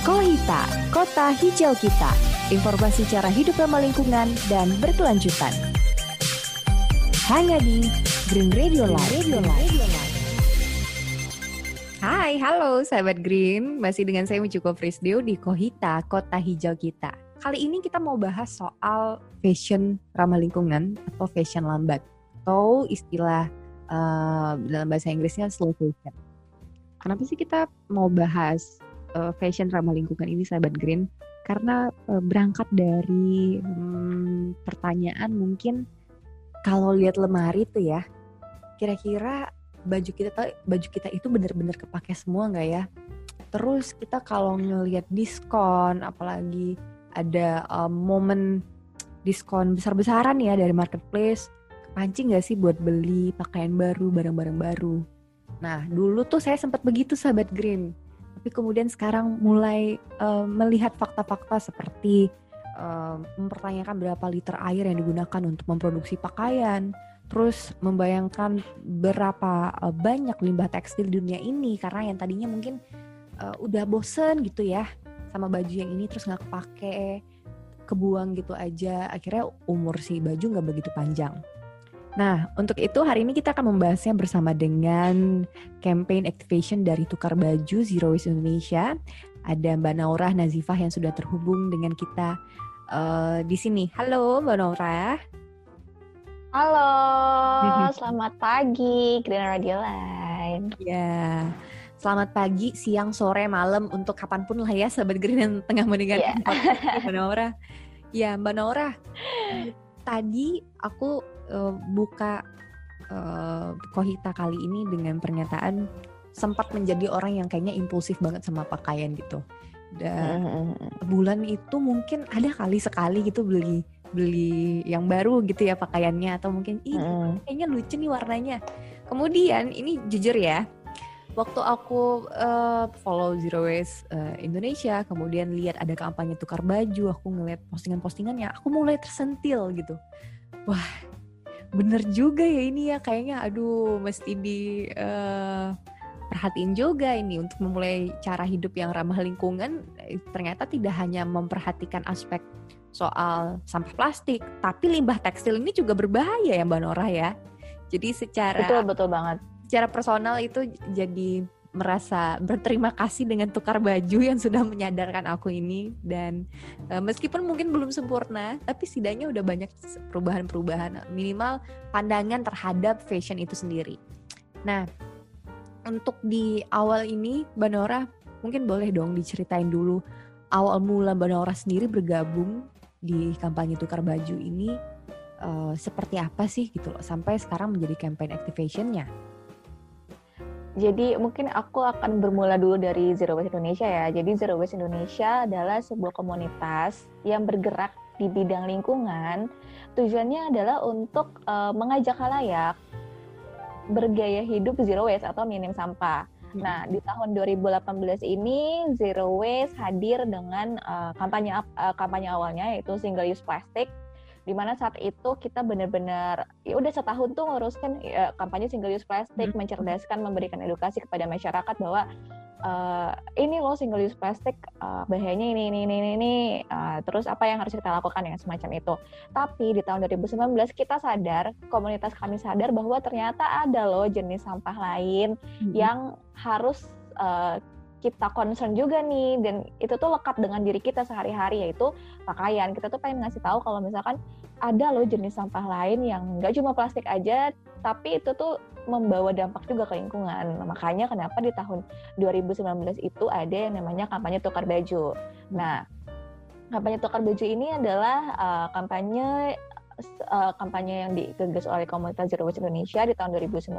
Kohita, kota hijau kita. Informasi cara hidup ramah lingkungan dan berkelanjutan. Hanya di Green Radio Live. Radio Live. Hai, halo sahabat Green. Masih dengan saya Michuko Frisdio di Kohita, kota hijau kita. Kali ini kita mau bahas soal fashion ramah lingkungan atau fashion lambat. Atau istilah uh, dalam bahasa Inggrisnya slow fashion. Kenapa sih kita mau bahas uh, fashion ramah lingkungan ini sahabat Green? Karena uh, berangkat dari hmm, pertanyaan mungkin kalau lihat lemari tuh ya, kira-kira baju kita baju kita itu benar-benar kepake semua nggak ya? Terus kita kalau ngelihat diskon, apalagi ada um, momen diskon besar-besaran ya dari marketplace, kepancing nggak sih buat beli pakaian baru, barang-barang baru? Nah, dulu tuh saya sempat begitu sahabat Green. Tapi kemudian sekarang mulai uh, melihat fakta-fakta seperti uh, mempertanyakan berapa liter air yang digunakan untuk memproduksi pakaian, terus membayangkan berapa uh, banyak limbah tekstil di dunia ini karena yang tadinya mungkin uh, udah bosen gitu ya sama baju yang ini terus nggak kepake kebuang gitu aja akhirnya umur si baju nggak begitu panjang Nah, untuk itu hari ini kita akan membahasnya bersama dengan campaign activation dari Tukar Baju Zero Waste Indonesia. Ada Mbak Naura Nazifah yang sudah terhubung dengan kita uh, di sini. Halo Mbak Naura. Halo, selamat pagi Green Radio Line. Ya, selamat pagi, siang, sore, malam untuk kapan pun lah ya sahabat Green yang tengah mendengarkan yeah. Mbak Naura. Ya, Mbak Naura. Tadi aku uh, buka uh, Kohita kali ini dengan pernyataan sempat menjadi orang yang kayaknya impulsif banget sama pakaian gitu. Dan mm-hmm. bulan itu mungkin ada kali sekali gitu beli beli yang baru gitu ya pakaiannya atau mungkin ih mm. kayaknya lucu nih warnanya. Kemudian ini jujur ya, waktu aku uh, follow Zero Waste uh, Indonesia, kemudian lihat ada kampanye tukar baju, aku ngeliat postingan-postingannya, aku mulai tersentil gitu. Wah, bener juga ya ini ya kayaknya aduh mesti di uh, perhatiin juga ini untuk memulai cara hidup yang ramah lingkungan. Eh, ternyata tidak hanya memperhatikan aspek soal sampah plastik tapi limbah tekstil ini juga berbahaya ya Mbak Nora ya. Jadi secara betul betul banget. secara personal itu jadi merasa berterima kasih dengan tukar baju yang sudah menyadarkan aku ini dan uh, meskipun mungkin belum sempurna tapi setidaknya udah banyak perubahan-perubahan minimal pandangan terhadap fashion itu sendiri. Nah, untuk di awal ini Mbak mungkin boleh dong diceritain dulu awal mula Mbak sendiri bergabung di kampanye tukar baju ini uh, seperti apa sih gitu loh sampai sekarang menjadi campaign activationnya. Jadi mungkin aku akan bermula dulu dari Zero Waste Indonesia ya. Jadi Zero Waste Indonesia adalah sebuah komunitas yang bergerak di bidang lingkungan. Tujuannya adalah untuk uh, mengajak halayak bergaya hidup zero waste atau minim sampah. Hmm. Nah, di tahun 2018 ini Zero Waste hadir dengan uh, kampanye uh, kampanye awalnya yaitu single use plastic di mana saat itu kita benar-benar ya udah setahun tuh nguruskan ya, kampanye single use plastic, hmm. mencerdaskan, memberikan edukasi kepada masyarakat bahwa uh, ini loh single use plastic uh, bahayanya ini ini ini ini uh, terus apa yang harus kita lakukan ya semacam itu. Tapi di tahun 2019 kita sadar, komunitas kami sadar bahwa ternyata ada loh jenis sampah lain hmm. yang harus uh, kita concern juga nih dan itu tuh lekat dengan diri kita sehari-hari yaitu pakaian kita tuh pengen ngasih tahu kalau misalkan ada loh jenis sampah lain yang nggak cuma plastik aja tapi itu tuh membawa dampak juga ke lingkungan. Makanya kenapa di tahun 2019 itu ada yang namanya kampanye tukar baju. Nah kampanye tukar baju ini adalah uh, kampanye uh, kampanye yang digagas oleh komunitas Zero Waste Indonesia di tahun 2019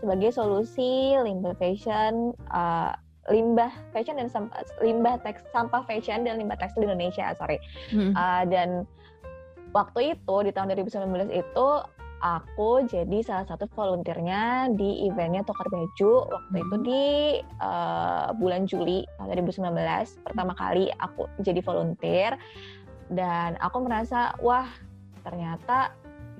sebagai solusi limbah fashion uh, limbah fashion dan sampah, limbah teks sampah fashion dan limbah tekstil di Indonesia sorry. Hmm. uh, dan waktu itu di tahun 2019 itu aku jadi salah satu volunteernya di eventnya Tukar Baju waktu hmm. itu di uh, bulan Juli tahun 2019 pertama kali aku jadi volunteer dan aku merasa wah ternyata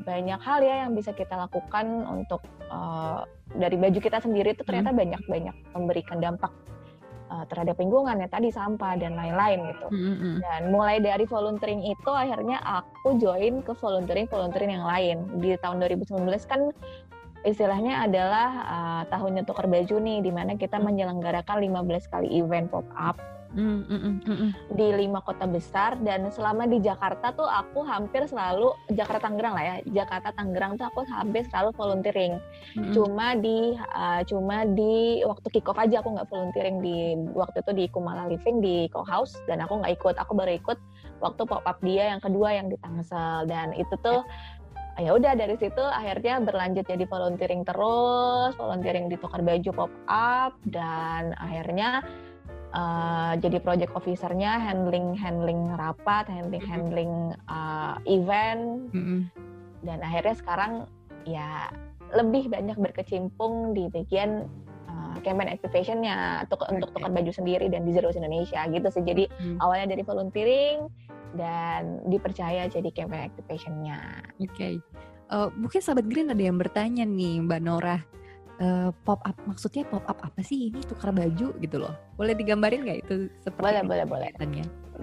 banyak hal ya yang bisa kita lakukan untuk uh, dari baju kita sendiri itu ternyata banyak-banyak hmm. memberikan dampak uh, terhadap lingkungan ya tadi sampah dan lain-lain gitu. Mm-hmm. Dan mulai dari volunteering itu akhirnya aku join ke volunteering volunteering yang lain. Di tahun 2019 kan istilahnya adalah uh, tahunnya tukar baju nih di mana kita mm. menyelenggarakan 15 kali event pop up Mm, mm, mm, mm, di lima kota besar dan selama di Jakarta tuh aku hampir selalu Jakarta Tangerang lah ya Jakarta Tangerang tuh aku hampir selalu volunteering. Mm, cuma di uh, cuma di waktu kick off aja aku nggak volunteering di waktu itu di Kumala Living di Co House dan aku nggak ikut. Aku baru ikut waktu pop up dia yang kedua yang di Tangsel. Dan itu tuh ya udah dari situ akhirnya berlanjut jadi volunteering terus volunteering di tukar baju pop up dan akhirnya uh, jadi project officernya handling handling rapat handling handling uh, event mm-hmm. dan akhirnya sekarang ya lebih banyak berkecimpung di bagian uh, campaign activationnya untuk okay. untuk tukar baju sendiri dan di Zero Indonesia gitu sih jadi mm. awalnya dari volunteering dan dipercaya jadi campaign activationnya. Oke, okay. uh, mungkin sahabat Green ada yang bertanya nih Mbak Nora uh, pop up maksudnya pop up apa sih? Ini tukar baju gitu loh. Boleh digambarin nggak itu seperti boleh boleh boleh.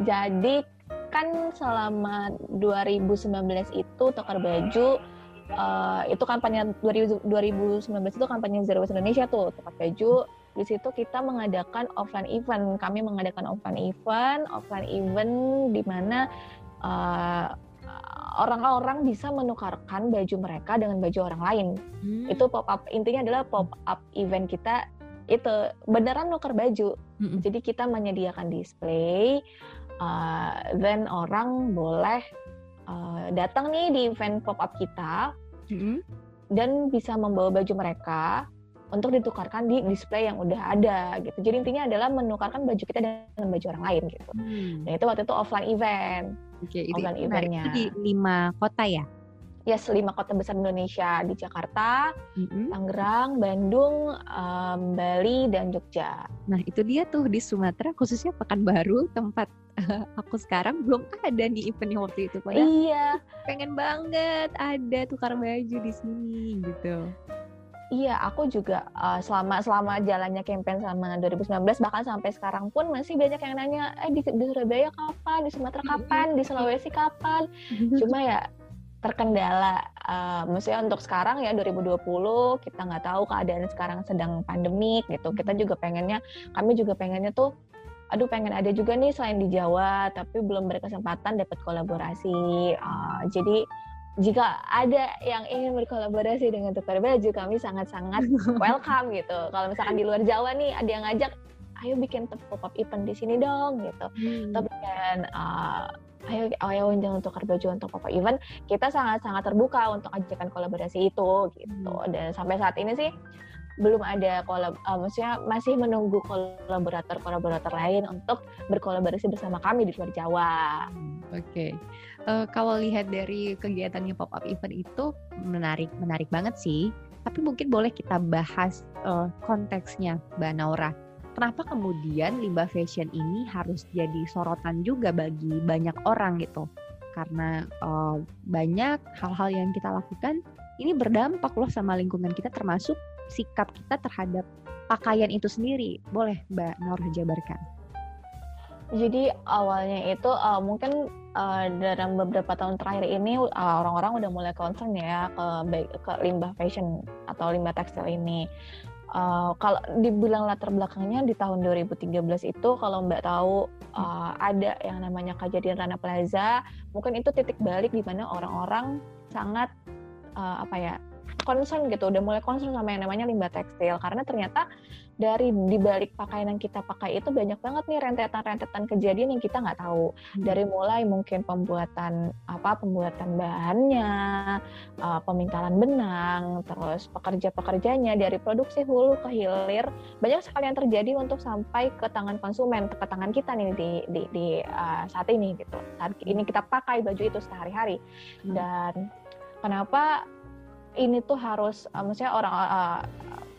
jadi kan selama 2019 itu tukar baju uh, itu kampanye 2019 itu kampanye Zero Waste Indonesia tuh tukar baju. Di situ kita mengadakan offline event. Kami mengadakan offline event offline event di mana uh, orang-orang bisa menukarkan baju mereka dengan baju orang lain. Hmm. Itu pop up intinya adalah pop up event kita itu beneran nukar baju. Hmm. Jadi kita menyediakan display, uh, then orang boleh uh, datang nih di event pop up kita hmm. dan bisa membawa baju mereka untuk ditukarkan di display yang udah ada gitu. Jadi intinya adalah menukarkan baju kita dengan baju orang lain gitu. Hmm. Nah itu waktu itu offline event. Oke, okay, offline itu, eventnya. Itu di lima kota ya? Yes, lima kota besar Indonesia di Jakarta, mm-hmm. Tangerang, Bandung, um, Bali, dan Jogja. Nah itu dia tuh di Sumatera, khususnya Pekanbaru, tempat uh, aku sekarang belum ada nih eventnya waktu itu. Padahal iya. Pengen banget ada tukar baju di sini gitu. Iya, aku juga uh, selama selama jalannya campaign sama 2019 bahkan sampai sekarang pun masih banyak yang nanya, eh di, di Surabaya kapan, di Sumatera kapan, di Sulawesi kapan. Cuma ya terkendala, uh, maksudnya untuk sekarang ya 2020 kita nggak tahu keadaan sekarang sedang pandemik gitu. Kita juga pengennya, kami juga pengennya tuh aduh pengen ada juga nih selain di Jawa tapi belum berkesempatan dapat kolaborasi. Uh, jadi jika ada yang ingin berkolaborasi dengan tukar baju, kami sangat-sangat welcome gitu. Kalau misalkan di luar Jawa nih ada yang ngajak, ayo bikin pop-up event di sini dong gitu. Hmm. Tapi kan uh, ayo ayo jangan tukar baju untuk pop-up event, kita sangat-sangat terbuka untuk ajakan kolaborasi itu gitu. Hmm. Dan sampai saat ini sih belum ada kolab, uh, maksudnya masih menunggu kolaborator-kolaborator lain untuk berkolaborasi bersama kami di luar Jawa. Hmm, oke. Okay uh, kalau lihat dari kegiatannya pop up event itu menarik menarik banget sih. Tapi mungkin boleh kita bahas uh, konteksnya, Mbak Naura. Kenapa kemudian limbah fashion ini harus jadi sorotan juga bagi banyak orang gitu? Karena uh, banyak hal-hal yang kita lakukan ini berdampak loh sama lingkungan kita termasuk sikap kita terhadap pakaian itu sendiri. Boleh Mbak Naura jabarkan? Jadi awalnya itu uh, mungkin uh, dalam beberapa tahun terakhir ini uh, orang-orang udah mulai concern ya ke ke limbah fashion atau limbah tekstil ini. Uh, kalau dibilang latar belakangnya di tahun 2013 itu kalau Mbak tahu uh, ada yang namanya kejadian Rana Plaza, mungkin itu titik balik di mana orang-orang sangat uh, apa ya concern gitu, udah mulai concern sama yang namanya limbah tekstil. Karena ternyata dari dibalik pakaian yang kita pakai itu banyak banget nih rentetan-rentetan kejadian yang kita nggak tahu. Hmm. dari mulai mungkin pembuatan apa pembuatan bahannya uh, pemintalan benang terus pekerja-pekerjanya dari produksi hulu ke hilir. Banyak sekali yang terjadi untuk sampai ke tangan konsumen ke tangan kita nih di di, di uh, saat ini gitu. Saat ini kita pakai baju itu sehari-hari. Hmm. dan kenapa ini tuh harus uh, maksudnya orang uh,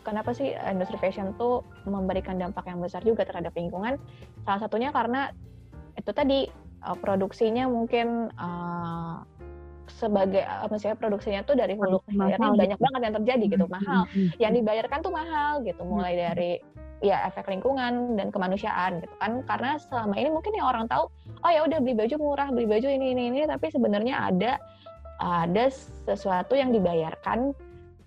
kenapa sih industri fashion tuh memberikan dampak yang besar juga terhadap lingkungan? Salah satunya karena itu tadi uh, produksinya mungkin uh, sebagai apa sih produksinya tuh dari hulu ke hilir banyak banget yang terjadi gitu mahal. Yang dibayarkan tuh mahal gitu mulai dari ya efek lingkungan dan kemanusiaan gitu kan karena selama ini mungkin yang orang tahu oh ya udah beli baju murah beli baju ini ini ini tapi sebenarnya ada ada sesuatu yang dibayarkan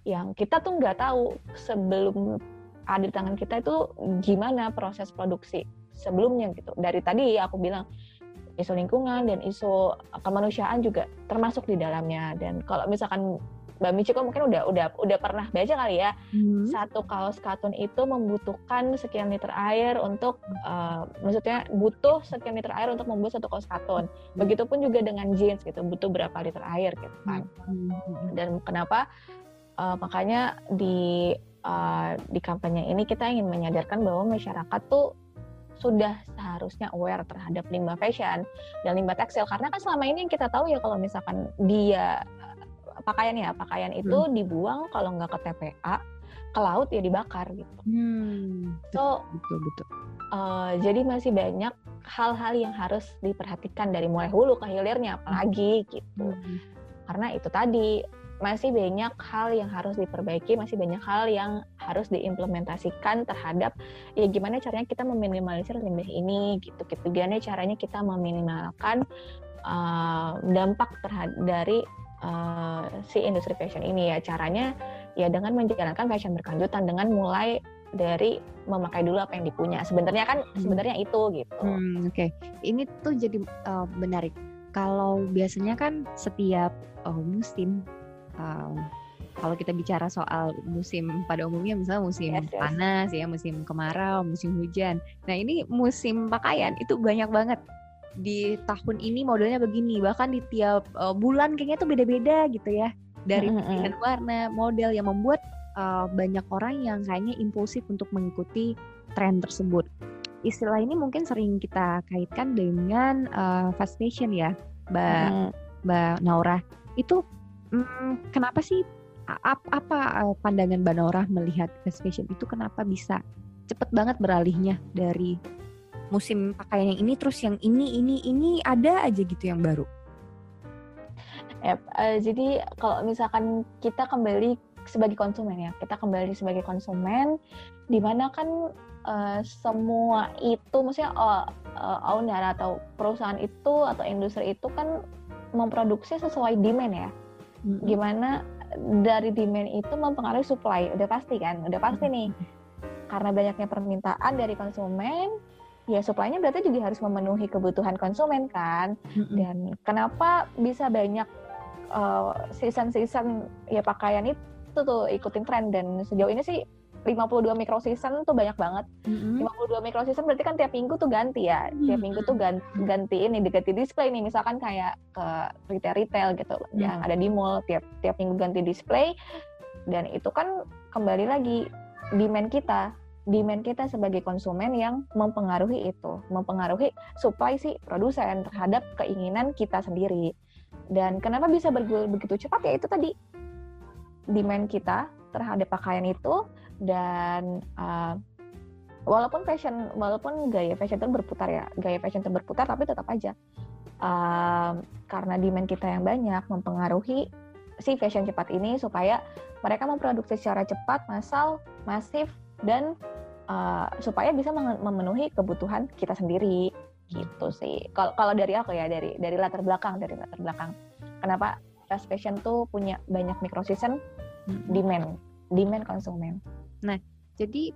yang kita tuh nggak tahu sebelum ada di tangan kita itu gimana proses produksi sebelumnya gitu. Dari tadi aku bilang isu lingkungan dan isu kemanusiaan juga termasuk di dalamnya. Dan kalau misalkan Mbak Michiko mungkin udah udah udah pernah baca kali ya hmm. satu kaos katun itu membutuhkan sekian liter air untuk uh, maksudnya butuh sekian liter air untuk membuat satu kaos katun hmm. begitupun juga dengan jeans gitu butuh berapa liter air gitu kan hmm. dan kenapa uh, makanya di uh, di kampanye ini kita ingin menyadarkan bahwa masyarakat tuh sudah seharusnya aware terhadap limbah fashion dan limbah tekstil karena kan selama ini yang kita tahu ya kalau misalkan dia pakaian ya pakaian itu hmm. dibuang kalau nggak ke TPA ke laut ya dibakar gitu. Hmm, so betul betul. Uh, jadi masih banyak hal-hal yang harus diperhatikan dari mulai hulu ke hilirnya apalagi gitu. Hmm. Karena itu tadi masih banyak hal yang harus diperbaiki, masih banyak hal yang harus diimplementasikan terhadap ya gimana caranya kita meminimalisir limbah ini gitu. gitu. Gimana caranya kita meminimalkan uh, dampak terhadap dari uh, si industri fashion ini ya caranya ya dengan menjalankan fashion berkelanjutan dengan mulai dari memakai dulu apa yang dipunya sebenarnya kan hmm. sebenarnya itu gitu. Hmm, Oke, okay. ini tuh jadi uh, menarik. Kalau biasanya kan setiap uh, musim, uh, kalau kita bicara soal musim pada umumnya misalnya musim yes, yes. panas ya, musim kemarau, musim hujan. Nah ini musim pakaian itu banyak banget di tahun ini modelnya begini bahkan di tiap uh, bulan kayaknya tuh beda-beda gitu ya. Dari pilihan warna model yang membuat uh, banyak orang yang kayaknya impulsif untuk mengikuti tren tersebut. Istilah ini mungkin sering kita kaitkan dengan uh, fast fashion ya mbak mbak Naura. Itu um, kenapa sih ap, apa pandangan mbak Naura melihat fast fashion itu kenapa bisa cepet banget beralihnya dari musim pakaian yang ini terus yang ini ini ini ada aja gitu yang baru. Yep, uh, jadi kalau misalkan kita kembali sebagai konsumen ya, kita kembali sebagai konsumen, di mana kan uh, semua itu, maksudnya uh, uh, owner atau perusahaan itu atau industri itu kan memproduksi sesuai demand ya. Mm-hmm. Gimana dari demand itu mempengaruhi supply, udah pasti kan, udah pasti nih. Karena banyaknya permintaan dari konsumen, ya supply-nya berarti juga harus memenuhi kebutuhan konsumen kan. Mm-hmm. Dan kenapa bisa banyak uh, season-season ya pakaian itu tuh ikutin tren dan sejauh ini sih 52 micro season tuh banyak banget. Mm-hmm. 52 micro season berarti kan tiap minggu tuh ganti ya. Mm-hmm. Tiap minggu tuh ganti, ganti ini diganti display nih misalkan kayak ke retail-retail gitu mm-hmm. yang ada di mall tiap tiap minggu ganti display dan itu kan kembali lagi demand kita demand kita sebagai konsumen yang mempengaruhi itu, mempengaruhi supply si produsen terhadap keinginan kita sendiri. Dan kenapa bisa bergulir begitu cepat ya itu tadi demand kita terhadap pakaian itu dan uh, walaupun fashion walaupun gaya fashion itu berputar ya gaya fashion itu berputar tapi tetap aja uh, karena demand kita yang banyak mempengaruhi si fashion cepat ini supaya mereka memproduksi secara cepat massal masif dan uh, supaya bisa memenuhi kebutuhan kita sendiri gitu sih. Kalau kalau dari aku ya dari dari latar belakang dari latar belakang. Kenapa fast fashion tuh punya banyak micro season hmm. demand demand konsumen. Nah, jadi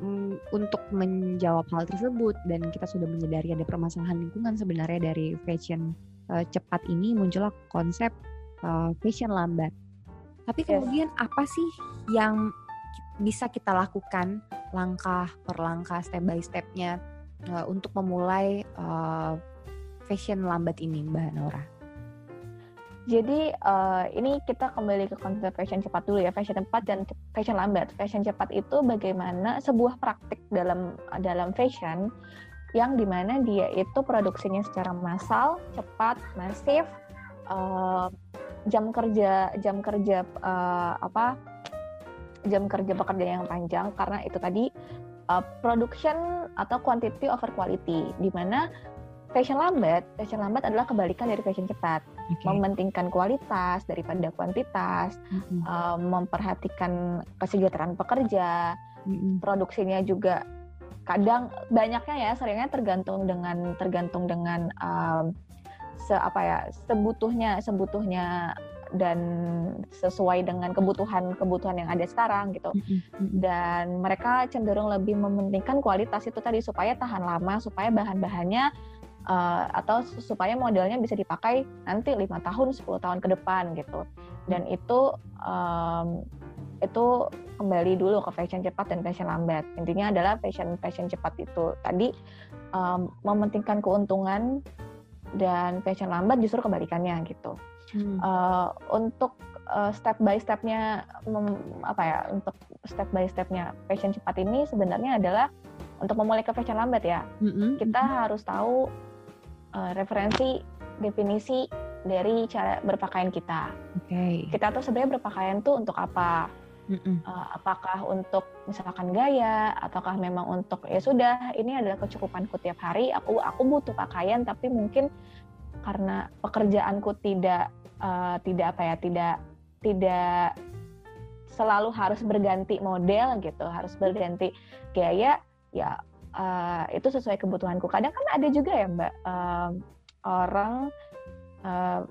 um, untuk menjawab hal tersebut dan kita sudah menyadari ada permasalahan lingkungan sebenarnya dari fashion uh, cepat ini muncullah konsep uh, fashion lambat. Tapi kemudian yes. apa sih yang bisa kita lakukan langkah per langkah step by stepnya uh, untuk memulai uh, fashion lambat ini Mbak Nora? Jadi uh, ini kita kembali ke konsep fashion cepat dulu ya, fashion cepat dan fashion lambat. Fashion cepat itu bagaimana sebuah praktik dalam dalam fashion yang di mana dia itu produksinya secara massal, cepat, masif, uh, jam kerja jam kerja uh, apa jam kerja pekerja yang panjang karena itu tadi uh, production atau quantity over quality di mana fashion lambat fashion lambat adalah kebalikan dari fashion cepat okay. mementingkan kualitas daripada kuantitas mm-hmm. uh, memperhatikan kesejahteraan pekerja Mm-mm. produksinya juga kadang banyaknya ya seringnya tergantung dengan tergantung dengan um, se apa ya sebutuhnya sebutuhnya dan sesuai dengan kebutuhan-kebutuhan yang ada sekarang gitu. Dan mereka cenderung lebih mementingkan kualitas itu tadi supaya tahan lama, supaya bahan-bahannya uh, atau su- supaya modelnya bisa dipakai nanti lima tahun, 10 tahun ke depan gitu. Dan itu um, itu kembali dulu ke fashion cepat dan fashion lambat. Intinya adalah fashion fashion cepat itu tadi um, mementingkan keuntungan dan fashion lambat justru kebalikannya gitu. Mm. Uh, untuk uh, step by stepnya apa ya untuk step by stepnya fashion cepat ini sebenarnya adalah untuk memulai ke fashion lambat ya Mm-mm. kita harus tahu uh, referensi definisi dari cara berpakaian kita Oke. kita tuh sebenarnya berpakaian tuh untuk apa Mm-mm. Uh, apakah untuk misalkan gaya ataukah memang untuk ya sudah ini adalah kecukupanku tiap hari aku aku butuh pakaian tapi mungkin karena pekerjaanku tidak uh, tidak apa ya tidak tidak selalu harus berganti model gitu harus berganti gaya ya uh, itu sesuai kebutuhanku. Kadang kan ada juga ya mbak um, orang uh,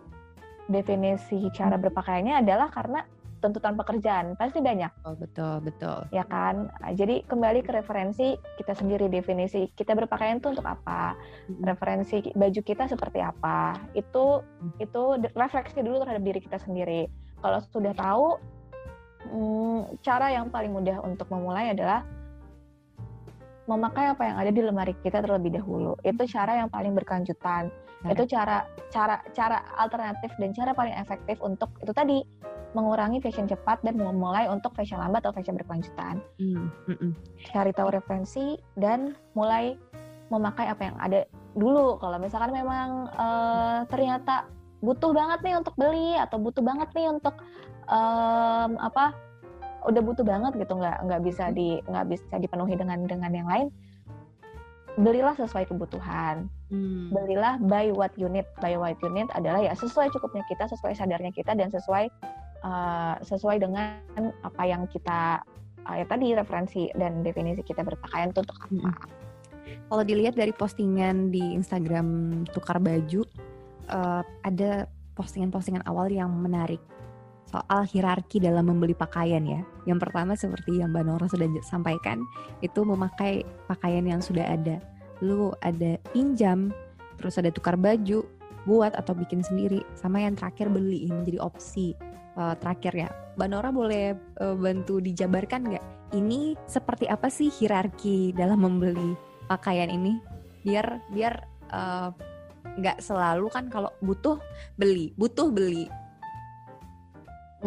definisi cara berpakaiannya adalah karena tuntutan pekerjaan pasti banyak. Oh, betul, betul. ya kan? Jadi kembali ke referensi kita sendiri definisi kita berpakaian itu untuk apa? Referensi baju kita seperti apa? Itu itu refleksi dulu terhadap diri kita sendiri. Kalau sudah tahu hmm, cara yang paling mudah untuk memulai adalah memakai apa yang ada di lemari kita terlebih dahulu. Itu cara yang paling berkelanjutan Cara. itu cara cara cara alternatif dan cara paling efektif untuk itu tadi mengurangi fashion cepat dan memulai untuk fashion lambat atau fashion berkelanjutan Mm, mm-mm. cari tahu referensi dan mulai memakai apa yang ada dulu kalau misalkan memang eh, ternyata butuh banget nih untuk beli atau butuh banget nih untuk em, apa udah butuh banget gitu nggak nggak bisa di nggak bisa dipenuhi dengan dengan yang lain belilah sesuai kebutuhan Mm. belilah buy what you need buy what you need adalah ya sesuai cukupnya kita sesuai sadarnya kita dan sesuai uh, sesuai dengan apa yang kita uh, ya tadi referensi dan definisi kita berpakaian itu untuk apa Mm-mm. Kalau dilihat dari postingan di Instagram tukar baju, eh, ada postingan-postingan awal yang menarik soal hierarki dalam membeli pakaian ya. Yang pertama seperti yang Mbak Nora sudah sampaikan, itu memakai pakaian yang sudah ada. Lalu ada pinjam, terus ada tukar baju, buat atau bikin sendiri, sama yang terakhir beli ini jadi opsi eh, terakhir ya. Mbak Nora boleh eh, bantu dijabarkan nggak? Ini seperti apa sih hierarki dalam membeli pakaian ini biar biar eh, nggak selalu kan kalau butuh beli butuh beli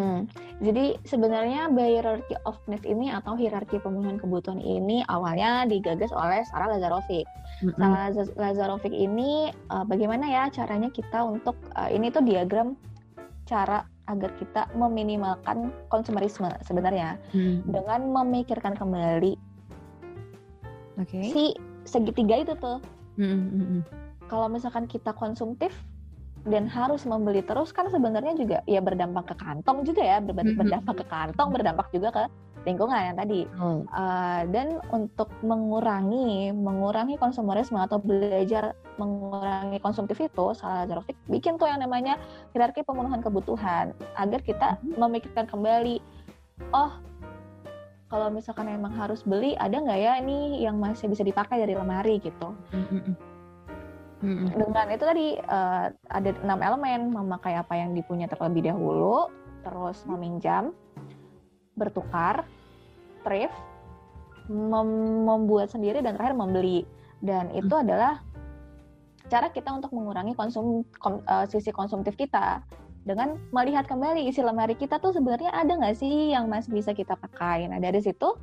Hmm, Jadi sebenarnya hierarchy of need ini atau hierarki pemenuhan kebutuhan ini awalnya digagas oleh Sarah Lazarovic. Mm-mm. Sarah Laz- Lazarovic ini uh, bagaimana ya caranya kita untuk uh, ini tuh diagram cara agar kita meminimalkan konsumerisme sebenarnya Mm. dengan memikirkan kembali Oke. si segitiga itu tuh. Mm, mm, mm. Kalau misalkan kita konsumtif dan harus membeli terus kan sebenarnya juga ya berdampak ke kantong juga ya ber- berdampak ke kantong berdampak juga ke lingkungan yang tadi. Oh. Uh, dan untuk mengurangi mengurangi konsumerisme atau belajar mengurangi konsumtif itu salah Lazarovic bikin tuh yang namanya hierarki pemenuhan kebutuhan agar kita memikirkan kembali oh kalau misalkan emang harus beli ada nggak ya ini yang masih bisa dipakai dari lemari gitu. Mm, mm. Mm, mm. dengan itu tadi uh, ada enam elemen memakai apa yang dipunya terlebih dahulu terus meminjam bertukar thrift mem- membuat sendiri dan terakhir membeli dan itu adalah cara kita untuk mengurangi konsum kom- uh, sisi konsumtif kita dengan melihat kembali isi lemari kita tuh sebenarnya ada nggak sih yang masih bisa kita pakai nah dari situ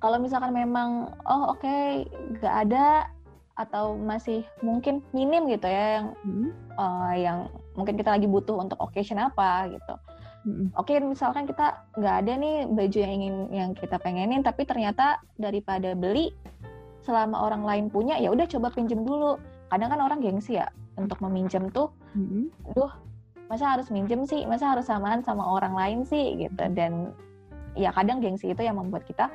kalau misalkan memang oh oke nggak ada atau masih mungkin minim gitu ya yang Mm, eh, yang mungkin kita lagi butuh untuk occasion apa gitu. mm, mm. Oke, misalkan kita nggak ada nih baju yang ingin yang kita pengenin, tapi ternyata daripada beli selama orang lain punya, ya udah coba pinjem dulu. Kadang kan orang gengsi ya untuk meminjam tuh, Mm, mm. masa harus minjem sih, masa harus samaan sama orang lain sih gitu. Dan ya kadang gengsi itu yang membuat kita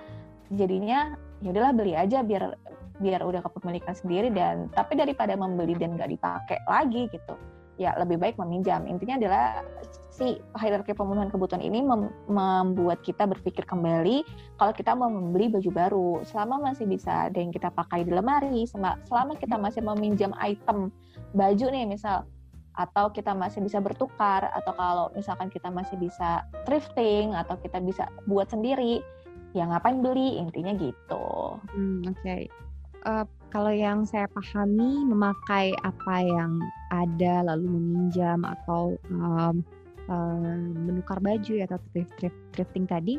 jadinya ya udahlah beli aja biar biar udah kepemilikan sendiri dan tapi daripada membeli dan nggak dipakai lagi gitu ya lebih baik meminjam intinya adalah si hierarki pemenuhan kebutuhan ini mem membuat kita berpikir kembali kalau kita mau membeli baju baru selama masih bisa ada yang kita pakai di lemari selama kita masih meminjam item baju nih misal atau kita masih bisa bertukar atau kalau misalkan kita masih bisa thrifting atau kita bisa buat sendiri ya ngapain beli intinya gitu. Hmm, Oke. Okay. Uh, kalau yang saya pahami memakai apa yang ada lalu meminjam atau um, uh, menukar baju ya, atau thrift, thrift, thrifting tadi,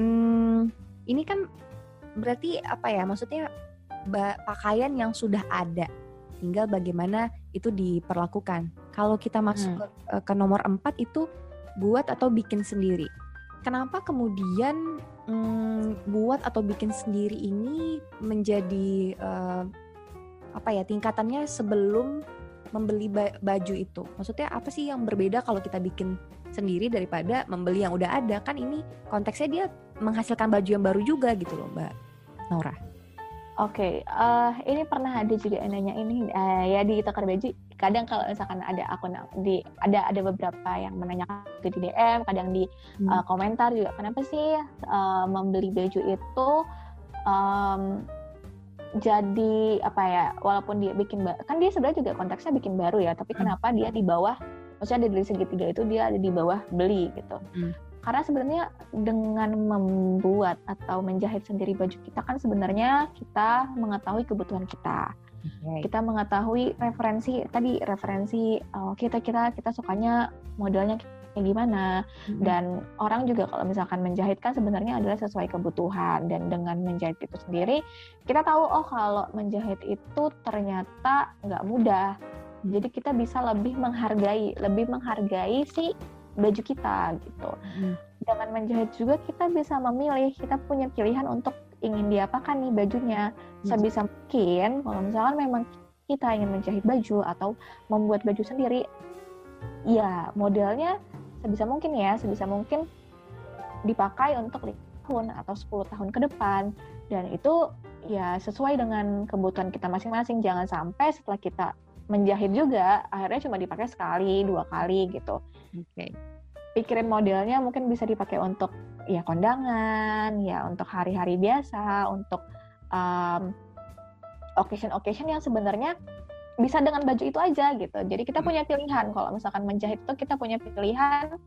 um, ini kan berarti apa ya? Maksudnya pakaian yang sudah ada, tinggal bagaimana itu diperlakukan. Kalau kita masuk hmm. ke, eh, ke nomor 4 itu buat atau bikin sendiri. Kenapa kemudian hmm, buat atau bikin sendiri ini menjadi uh, apa ya tingkatannya sebelum membeli baju itu? Maksudnya apa sih yang berbeda kalau kita bikin sendiri daripada membeli yang udah ada? Kan ini konteksnya dia menghasilkan baju yang baru juga gitu loh, Mbak Nora. Oke, okay, uh, eh, ini pernah ada juga yang nanya ini uh, ya di Tokar Baju. Kadang kalau misalkan ada akun di ada ada beberapa yang menanyakan di DM, kadang di hmm. uh, komentar juga kenapa sih uh, membeli baju itu um, jadi apa ya? Walaupun dia bikin kan dia sebenarnya juga konteksnya bikin baru ya, tapi hmm. kenapa dia di bawah? Maksudnya dari segitiga itu dia ada di bawah beli gitu. Hmm karena sebenarnya dengan membuat atau menjahit sendiri baju kita kan sebenarnya kita mengetahui kebutuhan kita. Okay. Kita mengetahui referensi tadi referensi oh, kita kita kita sukanya modelnya kayak gimana mm-hmm. dan orang juga kalau misalkan menjahit kan sebenarnya adalah sesuai kebutuhan dan dengan menjahit itu sendiri kita tahu oh kalau menjahit itu ternyata nggak mudah. Jadi kita bisa lebih menghargai, lebih menghargai si baju kita gitu. Hmm. Dengan menjahit juga kita bisa memilih, kita punya pilihan untuk ingin diapakan nih bajunya. Hmm. Sebisa mungkin kalau misalkan memang kita ingin menjahit baju atau membuat baju sendiri, ya modelnya sebisa mungkin ya, sebisa mungkin dipakai untuk tahun atau 10 tahun ke depan dan itu ya sesuai dengan kebutuhan kita masing-masing jangan sampai setelah kita menjahit juga akhirnya cuma dipakai sekali dua kali gitu. Oke. Okay. Pikirin modelnya mungkin bisa dipakai untuk ya kondangan, ya untuk hari-hari biasa, untuk um, occasion-occasion yang sebenarnya bisa dengan baju itu aja gitu. Jadi kita punya pilihan kalau misalkan menjahit itu kita punya pilihan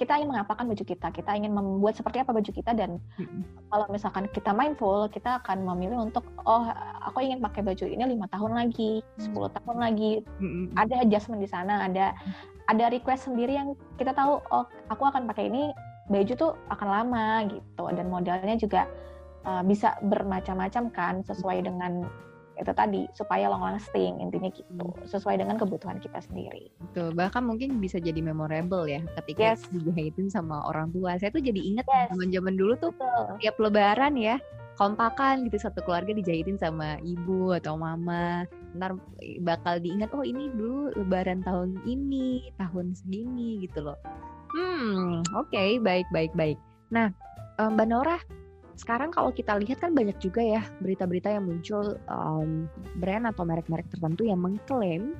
kita ingin mengapakan baju kita, kita ingin membuat seperti apa baju kita dan hmm. kalau misalkan kita mindful, kita akan memilih untuk oh aku ingin pakai baju ini lima tahun lagi, 10 tahun lagi, hmm. ada adjustment di sana, ada ada request sendiri yang kita tahu oh aku akan pakai ini baju tuh akan lama gitu dan modelnya juga uh, bisa bermacam-macam kan sesuai dengan itu tadi supaya long lasting intinya gitu hmm. sesuai dengan kebutuhan kita sendiri. Betul. Bahkan mungkin bisa jadi memorable ya ketika yes. dijahitin sama orang tua. Saya tuh jadi ingat yes. zaman-zaman dulu tuh Betul. tiap lebaran ya kompakan gitu satu keluarga dijahitin sama ibu atau mama. Ntar bakal diingat oh ini dulu lebaran tahun ini, tahun segini gitu loh. Hmm, oke, okay, baik baik baik. Nah, Mbak Nora, sekarang kalau kita lihat kan banyak juga ya berita-berita yang muncul um, brand atau merek-merek tertentu yang mengklaim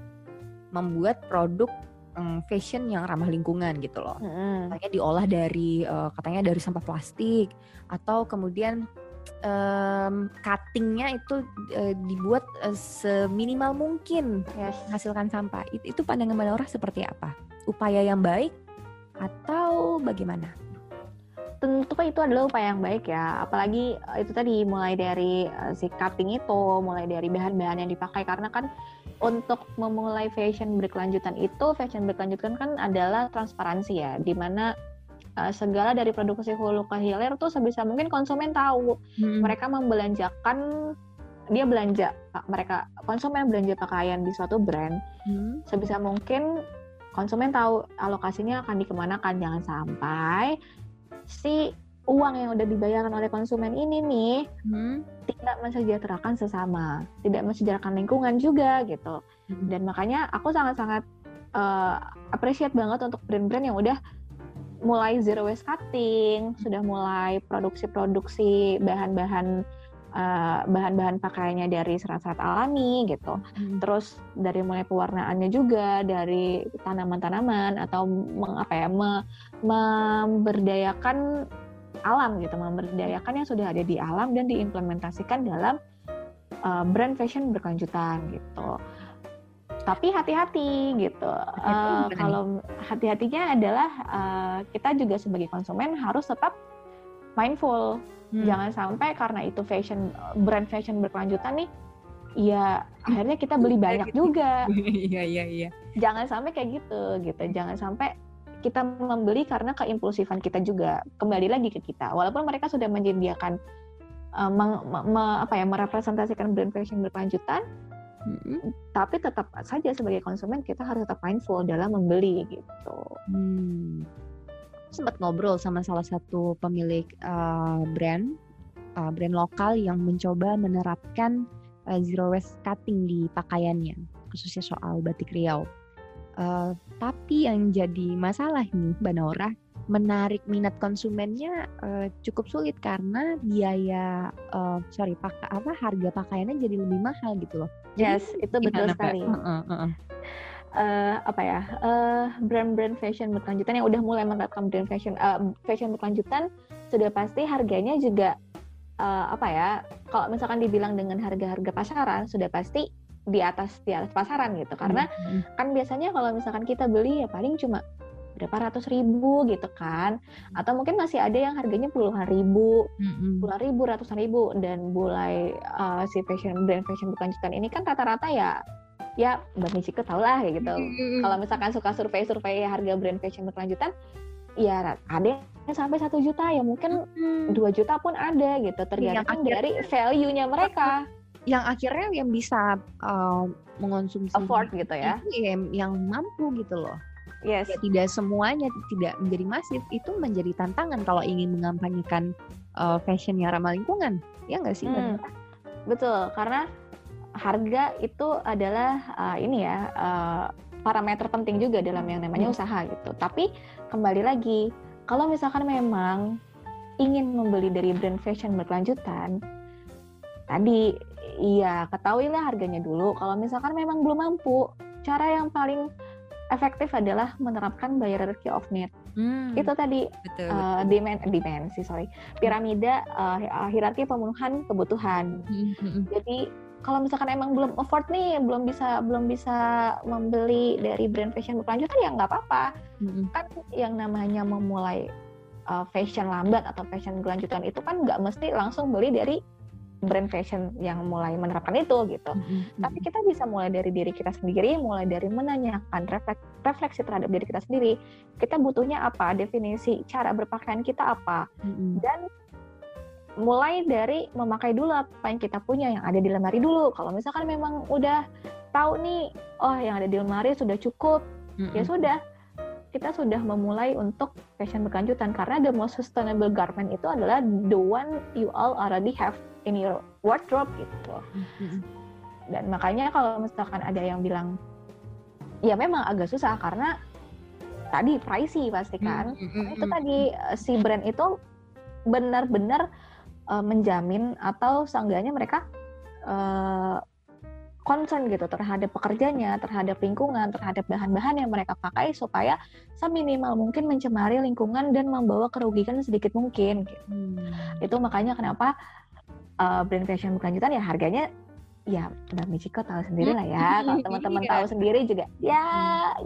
membuat produk um, fashion yang ramah lingkungan gitu loh. Mm. Katanya diolah dari uh, katanya dari sampah plastik atau kemudian um, cuttingnya itu uh, dibuat uh, seminimal mungkin yes. menghasilkan sampah. Itu, itu pandangan Mbak Laura seperti apa? Upaya yang baik atau bagaimana? tentu kan itu adalah upaya yang baik ya apalagi eh, itu tadi mulai dari uh, si cutting itu mulai dari bahan-bahan yang dipakai karena kan untuk memulai fashion berkelanjutan itu fashion berkelanjutan kan adalah transparansi ya di mana uh, segala dari produksi hulu ke hilir tuh sebisa mungkin konsumen tahu hmm. mereka membelanjakan dia belanja mereka konsumen belanja pakaian di suatu brand hmm. sebisa mungkin konsumen tahu alokasinya akan dikemanakan jangan sampai si uang yang udah dibayarkan oleh konsumen ini nih hmm. tidak mensejahterakan sesama, tidak mensejahterakan lingkungan juga gitu. Hmm. Dan makanya aku sangat-sangat uh, appreciate banget untuk brand-brand yang udah mulai zero waste cutting, sudah mulai produksi-produksi bahan-bahan uh, bahan-bahan pakaiannya dari serat-serat alami gitu. Hmm. Terus dari mulai pewarnaannya juga dari tanaman-tanaman atau meng, apa ya me, memberdayakan alam gitu, memberdayakan yang sudah ada di alam dan diimplementasikan dalam uh, brand fashion berkelanjutan gitu. Tapi hati-hati gitu. uh, kalau hati-hatinya adalah uh, kita juga sebagai konsumen harus tetap mindful Hmm. Jangan sampai karena itu fashion brand fashion berkelanjutan nih, ya akhirnya kita beli banyak juga. Iya iya iya. Jangan sampai kayak gitu gitu. Jangan sampai kita membeli karena keimpulsifan kita juga kembali lagi ke kita. Walaupun mereka sudah menyediakan uh, meng, me, apa ya merepresentasikan brand fashion berkelanjutan, hmm. tapi tetap saja sebagai konsumen kita harus tetap mindful dalam membeli gitu. Hmm sempat ngobrol sama salah satu pemilik uh, brand uh, brand lokal yang mencoba menerapkan uh, zero waste cutting di pakaiannya khususnya soal batik Riau. Uh, tapi yang jadi masalah nih Mbak Nora menarik minat konsumennya uh, cukup sulit karena biaya uh, sorry pak apa harga pakaiannya jadi lebih mahal gitu loh. Yes, itu betul sekali. Uh, uh, uh, uh apa ya uh, brand-brand fashion berkelanjutan yang udah mulai menerapkan brand fashion uh, fashion berkelanjutan sudah pasti harganya juga uh, apa ya kalau misalkan dibilang dengan harga-harga pasaran sudah pasti di atas di atas pasaran gitu karena mm-hmm. kan biasanya kalau misalkan kita beli ya paling cuma berapa ratus ribu gitu kan atau mungkin masih ada yang harganya puluhan ribu mm-hmm. puluhan ribu ratusan ribu dan mulai uh, si fashion brand fashion berkelanjutan ini kan rata-rata ya ya Mbak Michiko tau lah kayak gitu. Hmm. Kalau misalkan suka survei-survei harga brand fashion berkelanjutan, ya ada yang sampai satu juta ya mungkin dua hmm. juta pun ada gitu tergantung dari value-nya mereka. Yang akhirnya yang bisa uh, mengonsumsi afford gitu ya. Yang, yang mampu gitu loh. Yes. Ya, tidak semuanya tidak menjadi masif itu menjadi tantangan kalau ingin mengampanyekan uh, fashion yang ramah lingkungan. Ya nggak sih? Hmm. Betul, karena harga itu adalah uh, ini ya uh, parameter penting juga dalam yang namanya hmm. usaha gitu. Tapi kembali lagi, kalau misalkan memang ingin membeli dari brand fashion berkelanjutan, tadi iya ketahuilah harganya dulu. Kalau misalkan memang belum mampu, cara yang paling efektif adalah menerapkan hierarchy of need. Hmm, itu tadi betul, uh, betul. demand dimensi sorry piramida uh, hierarki pemenuhan kebutuhan. Hmm, hmm. Jadi kalau misalkan emang belum afford nih, belum bisa belum bisa membeli dari brand fashion berkelanjutan ya nggak apa-apa. Mm-hmm. Kan yang namanya memulai uh, fashion lambat atau fashion berkelanjutan itu kan nggak mesti langsung beli dari brand fashion yang mulai menerapkan itu gitu. Mm-hmm. Tapi kita bisa mulai dari diri kita sendiri, mulai dari menanyakan refleks, refleksi terhadap diri kita sendiri. Kita butuhnya apa? Definisi cara berpakaian kita apa? Mm-hmm. Dan mulai dari memakai dulu apa yang kita punya yang ada di lemari dulu. Kalau misalkan memang udah tahu nih, oh yang ada di lemari sudah cukup, mm-hmm. ya sudah kita sudah memulai untuk fashion berkelanjutan karena the most sustainable garment itu adalah the one you all already have in your wardrobe gitu. Mm-hmm. Dan makanya kalau misalkan ada yang bilang ya memang agak susah karena tadi pricey pasti kan. Mm-hmm. Itu tadi eh, si brand itu benar-benar uh, menjamin atau seenggaknya mereka uh, concern gitu terhadap pekerjanya, terhadap lingkungan, terhadap bahan-bahan yang mereka pakai supaya seminimal mungkin mencemari lingkungan dan membawa kerugian sedikit mungkin. Gitu. Hmm. Itu makanya kenapa uh, brand fashion berkelanjutan ya harganya ya Mbak Michiko tahu sendiri lah ya. Kalau iya. teman-teman tahu sendiri juga ya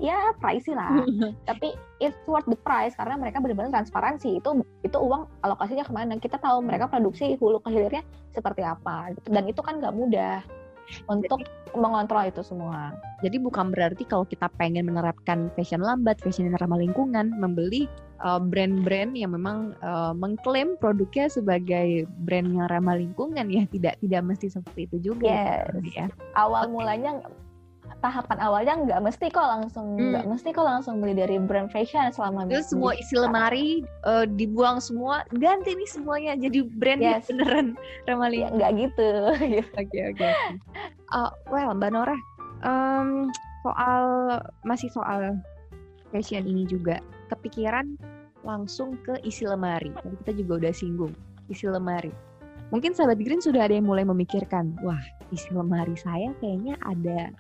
ya pricey lah. Tapi it's worth the price karena mereka benar-benar transparansi. Itu itu uang alokasinya ke mana? Kita tahu mereka produksi hulu ke hilirnya seperti apa gitu. dan itu kan nggak mudah untuk Jadi, mengontrol itu semua. Jadi bukan berarti kalau kita pengen menerapkan fashion lambat, fashion yang ramah lingkungan, membeli uh, brand-brand yang memang uh, mengklaim produknya sebagai brand yang ramah lingkungan ya tidak tidak mesti seperti itu juga yes. ya. Awal okay. mulanya tahapan awalnya nggak mesti kok langsung hmm. nggak hmm. mesti kok langsung beli dari brand fashion selama itu semua isi lemari uh, dibuang semua ganti nih semuanya jadi brand yes. beneran ramah ya, nggak gitu oke oke uh, well mbak Nora um, soal masih soal fashion ini juga kepikiran langsung ke isi lemari. Tadi kita juga udah singgung isi lemari. Mungkin sahabat Green sudah ada yang mulai memikirkan, wah isi lemari saya kayaknya ada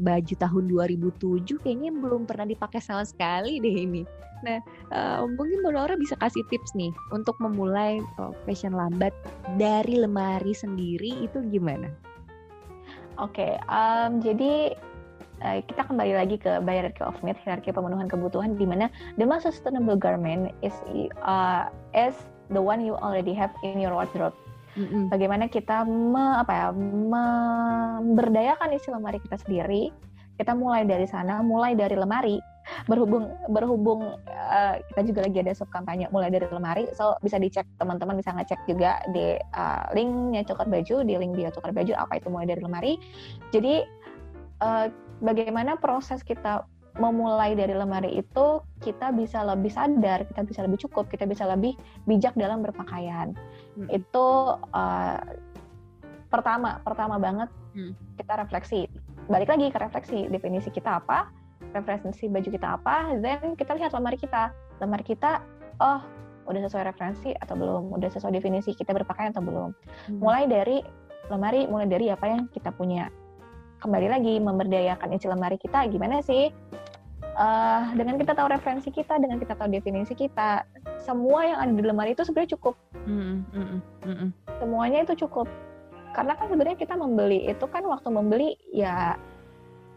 baju tahun 2007 kayaknya belum pernah dipakai sama sekali deh ini. Nah, uh, mungkin Mbak Laura bisa kasih tips nih untuk memulai uh, fashion lambat dari lemari sendiri itu gimana? Oke, okay, um, jadi uh, kita kembali lagi ke hierarchy of need, hierarki pemenuhan kebutuhan, di mana the most sustainable garment is uh, is the one you already have in your wardrobe. Mm-hmm. Bagaimana kita me, apa ya, memberdayakan isi lemari kita sendiri. Kita mulai dari sana, mulai dari lemari. Berhubung berhubung uh, kita juga lagi ada sub kampanye mulai dari lemari, so bisa dicek teman-teman bisa ngecek juga di uh, linknya coklat baju, di link bio coklat baju apa itu mulai dari lemari. Jadi uh, bagaimana proses kita memulai dari lemari itu kita bisa lebih sadar, kita bisa lebih cukup, kita bisa lebih bijak dalam berpakaian. Hmm. Itu uh, pertama, pertama banget hmm. kita refleksi. Balik lagi ke refleksi, definisi kita apa, referensi baju kita apa, then kita lihat lemari kita. Lemari kita, oh udah sesuai referensi atau belum, udah sesuai definisi kita berpakaian atau belum. Hmm. Mulai dari lemari, mulai dari apa yang kita punya kembali lagi memberdayakan isi lemari kita gimana sih uh, dengan kita tahu referensi kita dengan kita tahu definisi kita semua yang ada di lemari itu sebenarnya cukup. Mm, mm, mm, semuanya itu cukup. Karena kan sebenarnya kita membeli itu kan waktu membeli ya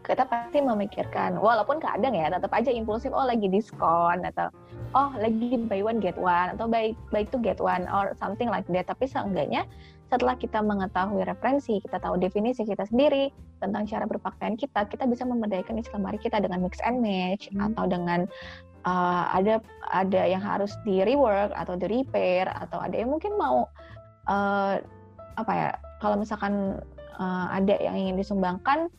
kita pasti memikirkan walaupun kadang ya tetap aja impulsif oh lagi diskon atau oh lagi buy one get one atau buy buy two get one or something like that. Tapi seenggaknya setelah kita mengetahui referensi kita tahu definisi kita sendiri tentang cara berpakaian kita kita bisa memberdayakan lemari kita dengan mix and match hmm. atau dengan uh, ada ada yang harus di rework atau di repair atau ada yang mungkin mau uh, apa ya kalau misalkan uh, ada yang ingin disumbangkan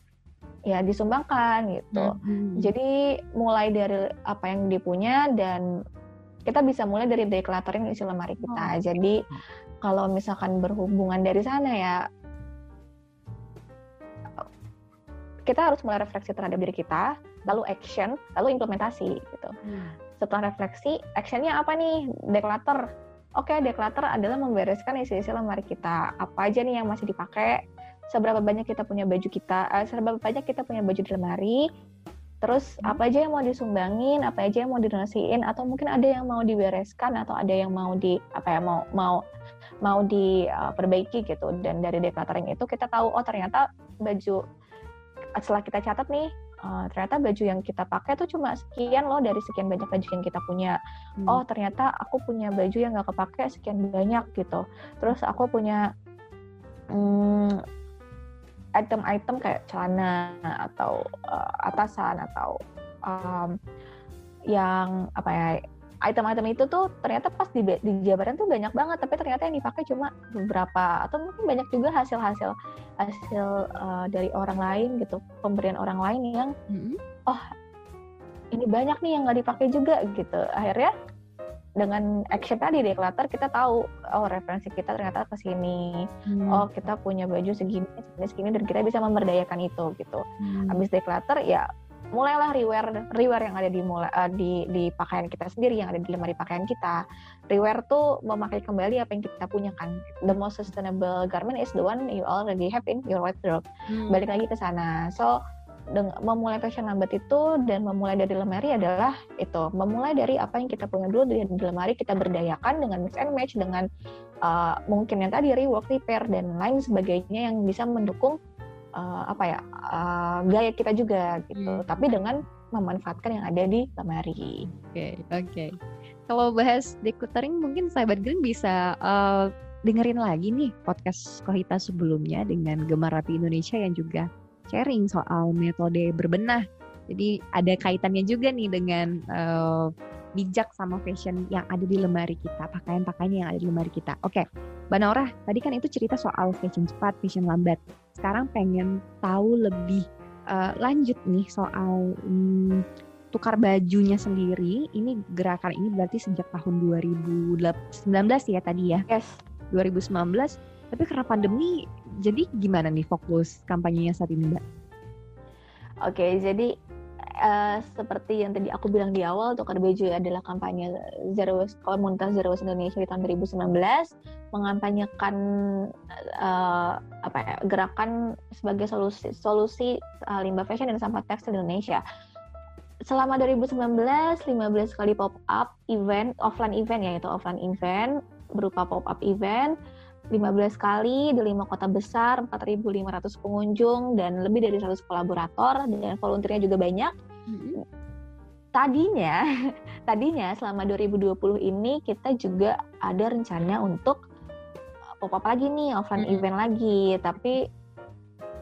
ya disumbangkan gitu. Hmm. Jadi mulai dari apa yang dipunya dan kita bisa mulai dari decluttering isi lemari kita. Oh. Jadi kalau misalkan berhubungan dari sana ya kita harus mulai refleksi terhadap diri kita, lalu action, lalu implementasi gitu. Hmm. Setelah refleksi, actionnya apa nih? Declutter. Oke, okay, declutter adalah membereskan isi-isi lemari kita. Apa aja nih yang masih dipakai? seberapa banyak kita punya baju kita, uh, seberapa banyak kita punya baju di lemari, terus hmm. apa aja yang mau disumbangin, apa aja yang mau didonasiin, atau mungkin ada yang mau dibereskan atau ada yang mau di apa ya mau mau mau diperbaiki gitu. Dan dari decluttering itu kita tahu oh ternyata baju setelah kita catat nih uh, ternyata baju yang kita pakai tuh cuma sekian loh dari sekian banyak baju yang kita punya. Hmm. Oh ternyata aku punya baju yang nggak kepake sekian banyak gitu. Terus aku punya hmm, item-item kayak celana atau uh, atasan atau um, yang apa ya item-item itu tuh ternyata pas di, di Jabaran tuh banyak banget tapi ternyata yang dipakai cuma beberapa atau mungkin banyak juga hasil-hasil hasil uh, dari orang lain gitu pemberian orang lain yang mm-hmm. oh ini banyak nih yang nggak dipakai juga gitu akhirnya dengan action tadi declutter kita tahu oh referensi kita ternyata ke sini hmm. oh kita punya baju segini segini segini dan kita bisa memberdayakan itu gitu hmm. habis declutter ya mulailah rewear rewear yang ada di mulai uh, di di pakaian kita sendiri yang ada di lemari pakaian kita. Rewear tuh memakai kembali apa yang kita punya kan. The most sustainable garment is the one you already have in your wardrobe. Hmm. balik lagi ke sana. So memulai fashion lambat itu dan memulai dari lemari adalah itu. Memulai dari apa yang kita punya dulu di, lemari kita berdayakan dengan mix and match dengan uh, mungkin yang tadi rework repair dan lain sebagainya yang bisa mendukung uh, apa ya uh, gaya kita juga gitu hmm. tapi dengan memanfaatkan yang ada di lemari. Oke okay, oke. Okay. Kalau bahas decluttering mungkin sahabat Green bisa uh, dengerin lagi nih podcast Kohita sebelumnya dengan Gemar Rapi Indonesia yang juga sharing soal metode berbenah. Jadi ada kaitannya juga nih dengan uh, bijak sama fashion yang ada di lemari kita, pakaian-pakaian yang ada di lemari kita. Oke, okay. Mbak Nora, tadi kan itu cerita soal fashion cepat, fashion lambat. Sekarang pengen tahu lebih uh, lanjut nih soal um, tukar bajunya sendiri. Ini gerakan ini berarti sejak tahun 2019 ya tadi ya? Yes. 2019 tapi karena pandemi, jadi gimana nih fokus kampanyenya saat ini, Mbak? Oke, jadi uh, seperti yang tadi aku bilang di awal, Tukar Baju adalah kampanye Zero Waste, komunitas Zero Waste Indonesia di tahun 2019 mengampanyekan uh, apa ya, gerakan sebagai solusi solusi uh, limbah fashion dan sampah tekstil Indonesia. Selama 2019, 15 kali pop up event, offline event ya itu offline event berupa pop up event 15 kali di lima kota besar, 4.500 pengunjung dan lebih dari 100 kolaborator dan volunteernya juga banyak. Mm-hmm. Tadinya, tadinya selama 2020 ini kita juga ada rencana untuk uh, pop up lagi nih, offline mm-hmm. event lagi, tapi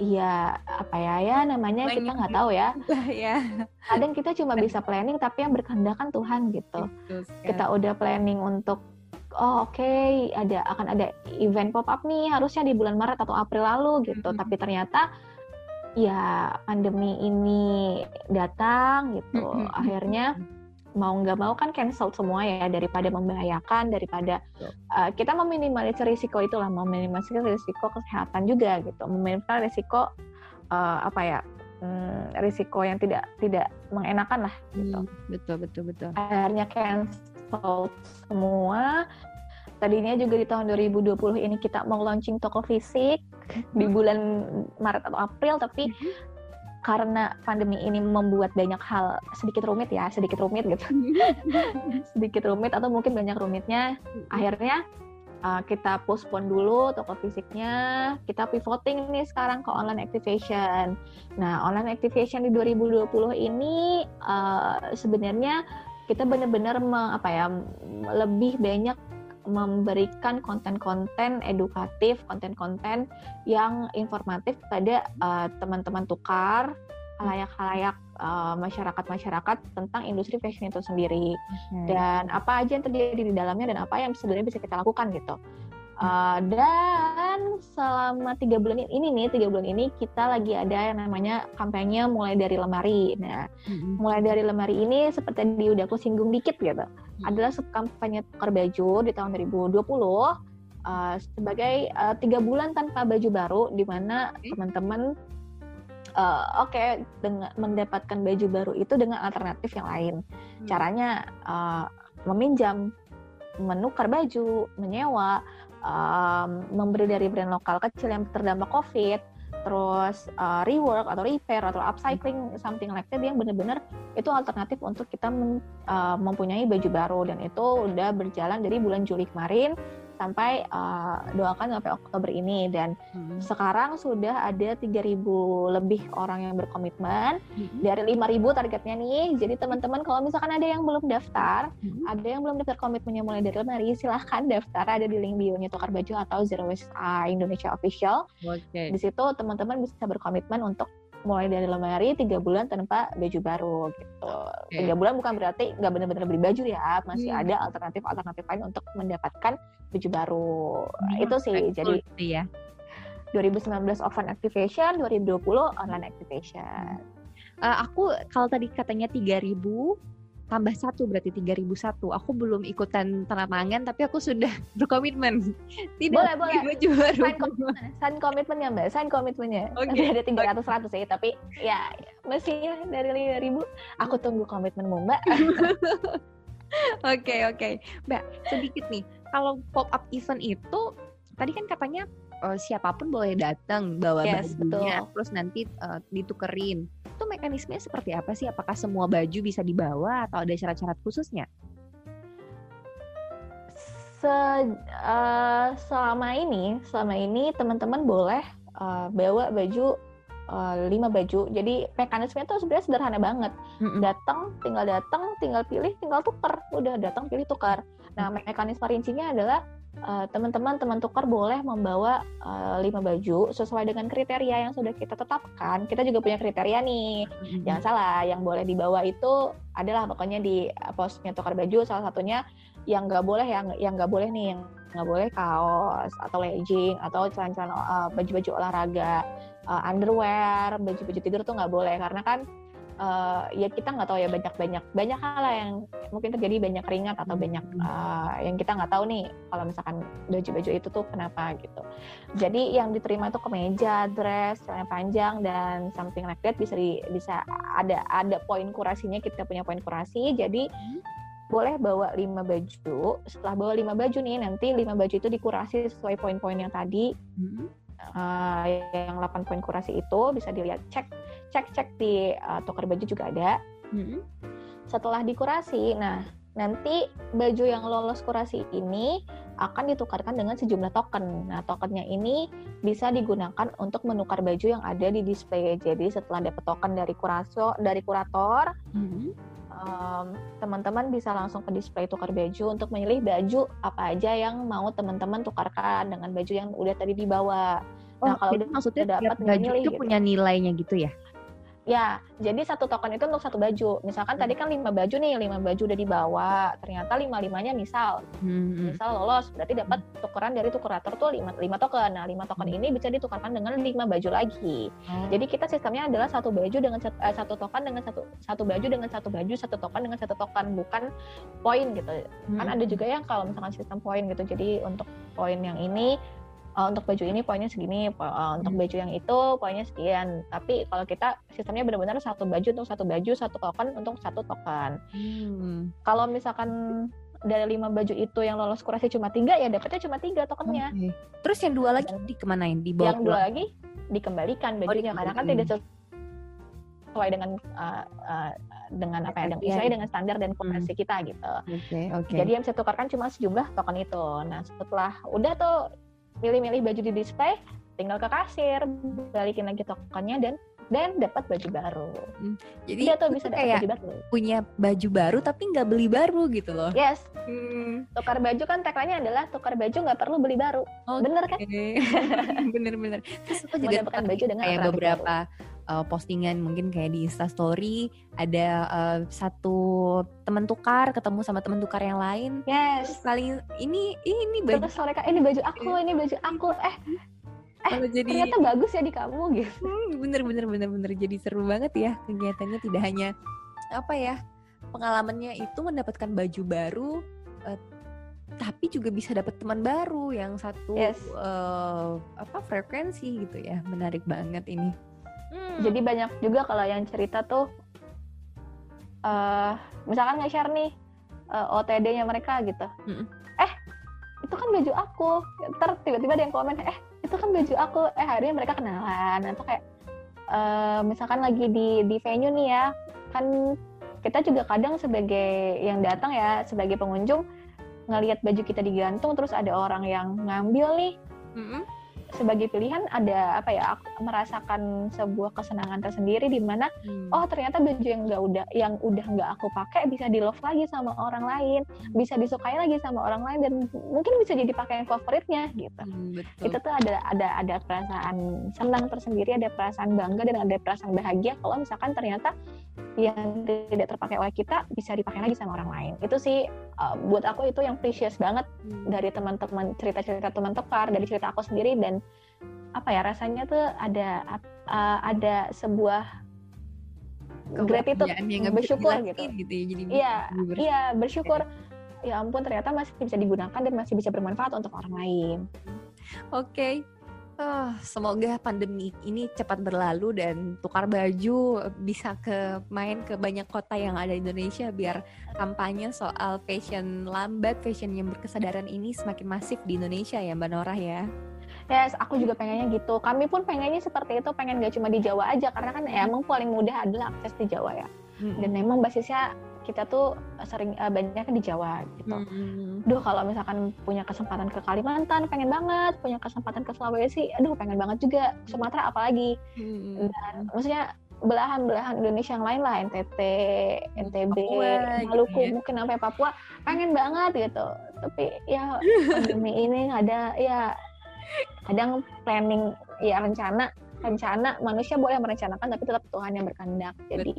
ya apa ya ya namanya kita nggak tahu ya. ya. Kadang kita cuma bisa planning tapi yang berkehendak kan Tuhan gitu. Kita udah planning untuk oh oke okay, ada akan ada event pop up nih harusnya di bulan Maret atau April lalu gitu. Mm-hmm. tapi ternyata ya pandemi ini datang gitu. Mm-hmm. akhirnya mau nggak mau kan cancel semua ya daripada membahayakan daripada uh, kita meminimalisir risiko itulah meminimalisir risiko kesehatan juga gitu. Meminimalisir risiko uh, apa ya um, risiko yang tidak tidak mengenakan lah gitu. Hmm, betul betul betul. Akhirnya cancel sold semua. Tadinya juga di tahun 2020 ini kita mau launching toko fisik di bulan Maret atau April, tapi mm-hmm. karena pandemi ini membuat banyak hal sedikit rumit ya, sedikit rumit gitu. sedikit rumit atau mungkin banyak rumitnya, mm-hmm. akhirnya uh, kita postpone dulu toko fisiknya, kita pivoting nih sekarang ke online activation. Nah, online activation di 2020 ini uh, sebenarnya kita benar-benar apa ya lebih banyak memberikan konten-konten edukatif, konten-konten yang informatif pada uh, teman-teman tukar, halayak-halayak uh, masyarakat-masyarakat tentang industri fashion itu sendiri hmm. dan apa aja yang terjadi di dalamnya dan apa yang sebenarnya bisa kita lakukan gitu. Uh, dan selama tiga bulan ini nih tiga bulan ini kita lagi ada yang namanya kampanye mulai dari lemari. Nah, mm-hmm. mulai dari lemari ini seperti di udah aku singgung dikit gitu, mm-hmm. adalah kampanye tukar baju di tahun 2020 uh, sebagai uh, tiga bulan tanpa baju baru, di mana okay. teman-teman uh, oke okay, dengan mendapatkan baju baru itu dengan alternatif yang lain. Hmm. Caranya uh, meminjam, menukar baju, menyewa, um, memberi dari brand lokal kecil yang terdampak COVID, terus uh, rework atau repair atau upcycling something like that yang benar-benar itu alternatif untuk kita men, uh, mempunyai baju baru. Dan itu udah berjalan dari bulan Juli kemarin sampai uh, doakan sampai Oktober ini dan hmm. sekarang sudah ada 3000 lebih orang yang berkomitmen hmm. dari 5000 targetnya nih jadi teman-teman kalau misalkan ada yang belum daftar hmm. ada yang belum daftar komitmennya mulai dari lemari silahkan daftar ada di link bio nya Tukar Baju atau Zero Waste Indonesia Official okay. di situ teman-teman bisa berkomitmen untuk mulai dari lemari tiga bulan tanpa baju baru gitu. Okay. Tiga bulan bukan berarti nggak benar-benar beli baju ya, masih hmm. ada alternatif-alternatif lain untuk mendapatkan baju baru. Hmm. Itu sih jadi ya. 2019 offline activation, 2020 online activation. Uh, aku kalau tadi katanya 3000 tambah satu berarti 3001 aku belum ikutan tanda tangan tapi aku sudah berkomitmen. Tidak boleh boleh. baju baru sign komitmen sign komitmennya mbak. Sign komitmennya okay. ada tiga ratus seratus sih tapi ya mestinya dari lima ribu. Aku tunggu komitmenmu mbak. Oke oke. Okay. mbak sedikit nih. Kalau pop up event itu tadi kan katanya uh, siapa pun boleh datang bawa yes, bajunya betul. terus nanti uh, ditukerin itu mekanismenya seperti apa sih? Apakah semua baju bisa dibawa atau ada syarat-syarat khususnya? Se, uh, selama ini, selama ini teman-teman boleh uh, bawa baju uh, lima baju. Jadi mekanismenya tuh sebenarnya sederhana banget. Mm-hmm. Datang, tinggal datang, tinggal pilih, tinggal tukar. Udah datang, pilih, tukar. Nah, mekanisme rincinya adalah uh, teman-teman teman tukar boleh membawa uh, lima baju sesuai dengan kriteria yang sudah kita tetapkan. Kita juga punya kriteria nih. Mm-hmm. Jangan salah, yang boleh dibawa itu adalah pokoknya di posnya tukar baju salah satunya yang nggak boleh yang yang nggak boleh nih yang nggak boleh kaos atau legging atau celana-celana uh, baju-baju olahraga uh, underwear baju-baju tidur tuh nggak boleh karena kan uh, ya kita nggak tahu ya banyak banyak banyak hal yang mungkin terjadi banyak keringat atau banyak uh, yang kita nggak tahu nih kalau misalkan baju-baju itu tuh kenapa gitu. Jadi yang diterima itu kemeja dress celana panjang dan something like that bisa di, bisa ada ada poin kurasinya kita punya poin kurasi. Jadi boleh bawa lima baju. Setelah bawa lima baju nih nanti lima baju itu dikurasi sesuai poin-poin yang tadi. Hmm. uh, yang 8 poin kurasi itu bisa dilihat cek cek-cek di uh, toko baju juga ada. Hmm. Setelah dikurasi, nah nanti baju yang lolos kurasi ini akan ditukarkan dengan sejumlah token. Nah, tokennya ini bisa digunakan untuk menukar baju yang ada di display. Jadi setelah dapat token dari kuraso dari kurator, mm-hmm. um, teman-teman bisa langsung ke display tukar baju untuk memilih baju apa aja yang mau teman-teman tukarkan dengan baju yang udah tadi dibawa. Oh, nah, kalau maksudnya dapat baju itu gitu. punya nilainya gitu ya? Ya, jadi satu token itu untuk satu baju. Misalkan hmm. tadi kan lima baju nih, lima baju udah dibawa. Ternyata lima limanya misal, hmm. misal lolos, berarti dapat tukeran dari tukurator tuh lima lima token. Nah, lima token hmm. ini bisa ditukarkan dengan lima baju lagi. Hmm. Jadi kita sistemnya adalah satu baju dengan satu, eh, satu token dengan satu satu baju dengan satu baju, satu token dengan satu token, bukan poin gitu. Hmm. Kan ada juga yang kalau misalkan sistem poin gitu. Jadi untuk poin yang ini uh, untuk baju ini poinnya segini, uh, untuk hmm. baju yang itu poinnya sekian. Tapi kalau kita sistemnya benar-benar satu baju untuk satu baju, satu token untuk satu token. Hmm. Kalau misalkan dari lima baju itu yang lolos kurasi cuma tiga, ya dapetnya cuma tiga tokennya. Okay. Terus yang dua lagi dikemanain? Dibawa yang dua lagi dikembalikan oh, bajunya oh, karena kan tidak sesuai dengan uh, uh, dengan apa ya dengan sesuai dengan standar dan kurasi hmm. kita gitu. Okay, okay. Jadi yang bisa tukarkan cuma sejumlah token itu. Nah setelah udah tuh milih-milih baju di display tinggal ke kasir balikin lagi tokennya dan dan dapat baju baru. Hmm, jadi dia tuh bisa kayak baju baru. punya baju baru tapi nggak beli baru gitu loh. Yes. Hmm. Tukar baju kan tagline adalah tukar baju nggak perlu beli baru. Okay. Bener kan? Bener-bener. Terus aku juga baju dengan kayak beberapa uh, postingan mungkin kayak di Insta Story ada uh, satu teman tukar ketemu sama teman tukar yang lain. Yes. Saling ini ini baju. Terus mereka ini baju aku, ini baju aku. Eh eh jadi ternyata bagus ya di kamu gitu hmm, bener bener bener bener jadi seru banget ya kegiatannya tidak hanya apa ya pengalamannya itu mendapatkan baju baru uh, tapi juga bisa dapat teman baru yang satu yes. uh, apa frekuensi gitu ya menarik banget ini hmm. jadi banyak juga kalau yang cerita tuh uh, misalkan nge-share nih uh, OTD-nya mereka gitu. Hmm. eh itu kan baju aku. Ntar tiba-tiba ada yang komen eh itu kan baju aku. Eh hari ini mereka kenalan. Atau kayak uh, misalkan lagi di di venue nih ya kan kita juga kadang sebagai yang datang ya sebagai pengunjung ngelihat baju kita digantung terus ada orang yang ngambil nih. Mm -hmm sebagai pilihan ada apa ya aku merasakan sebuah kesenangan tersendiri di mana hmm. oh ternyata baju yang nggak udah yang udah nggak aku pakai bisa di love lagi sama orang lain hmm. bisa disukai lagi sama orang lain dan mungkin bisa jadi pakaian favoritnya gitu hmm, betul. itu tuh ada ada ada perasaan senang tersendiri ada perasaan bangga dan ada perasaan bahagia kalau misalkan ternyata yang tidak terpakai oleh kita bisa dipakai lagi sama orang lain itu sih uh, buat aku itu yang precious banget hmm. dari teman-teman cerita-cerita teman tekar dari cerita aku sendiri dan apa ya rasanya tuh ada uh, ada sebuah gratitude yang bersyukur gitu. gitu ya, jadi iya iya bersyukur ya ampun ternyata masih bisa digunakan dan masih bisa bermanfaat untuk orang lain oke okay. Oh, semoga pandemi ini cepat berlalu dan tukar baju bisa ke main ke banyak kota yang ada di Indonesia biar kampanye soal fashion lambat, fashion yang berkesadaran ini semakin masif di Indonesia ya Mbak Norah ya. Yes, aku juga pengennya gitu. Kami pun pengennya seperti itu, pengen gak cuma di Jawa aja, karena kan ya, emang paling mudah adalah akses di Jawa ya. Hmm. Dan emang basisnya kita tuh sering uh, banyaknya di Jawa gitu. Hmm. Duh kalau misalkan punya kesempatan ke Kalimantan, pengen banget. Punya kesempatan ke Sulawesi, aduh pengen banget juga. Sumatera apalagi. Hmm. Dan maksudnya belahan-belahan Indonesia yang lain lah NTT, NTB, Papua, Maluku, gitu ya. mungkin sampai Papua, pengen banget gitu. Tapi ya pandemi ini ada ya kadang planning ya rencana rencana manusia boleh merencanakan tapi tetap Tuhan yang berkehendak jadi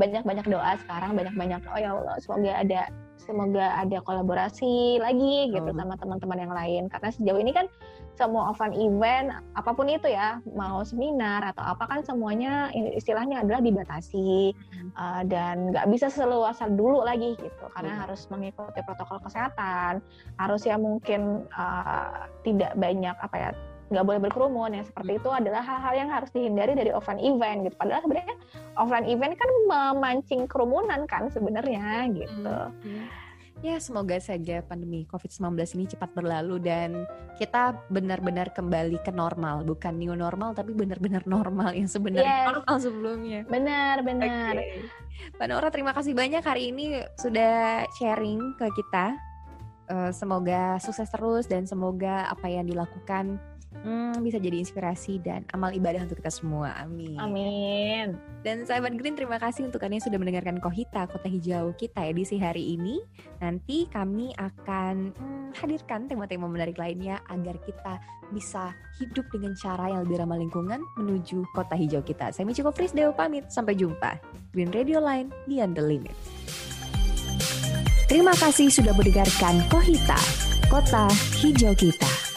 banyak-banyak doa sekarang banyak-banyak oh ya Allah semoga ada semoga ada kolaborasi lagi gitu oh. sama teman-teman yang lain karena sejauh ini kan semua offline event apa pun itu ya mau seminar atau apa kan semuanya istilahnya adalah dibatasi hmm. uh, dan nggak bisa seluasa dulu lagi gitu karena hmm. harus mengikuti protokol kesehatan harus ya mungkin uh, tidak banyak apa ya nggak boleh berkerumun yang seperti itu adalah hal-hal yang harus dihindari dari offline event gitu padahal sebenarnya offline event kan memancing kerumunan kan sebenarnya gitu. Hmm. Ya, semoga saja pandemi COVID-19 ini cepat berlalu dan kita benar-benar kembali ke normal, bukan new normal tapi benar-benar normal yang sebenarnya yes. normal sebelumnya. Benar, benar. Okay. Mbak Nora, terima kasih banyak hari ini sudah sharing ke kita. Uh, semoga sukses terus dan semoga apa yang dilakukan hmm, bisa jadi inspirasi dan amal ibadah untuk kita semua. Amin. Amin. Dan sahabat Green, terima kasih untuk kalian yang sudah mendengarkan Kohita, Kota Hijau kita edisi hari ini. Nanti kami akan hmm, hadirkan tema-tema menarik lainnya agar kita bisa hidup dengan cara yang lebih ramah lingkungan menuju Kota Hijau kita. Saya Michiko Frisdeo pamit, sampai jumpa. Green Radio Line, Beyond the Limits. Terima kasih sudah mendengarkan Kohita, Kota Hijau Kita.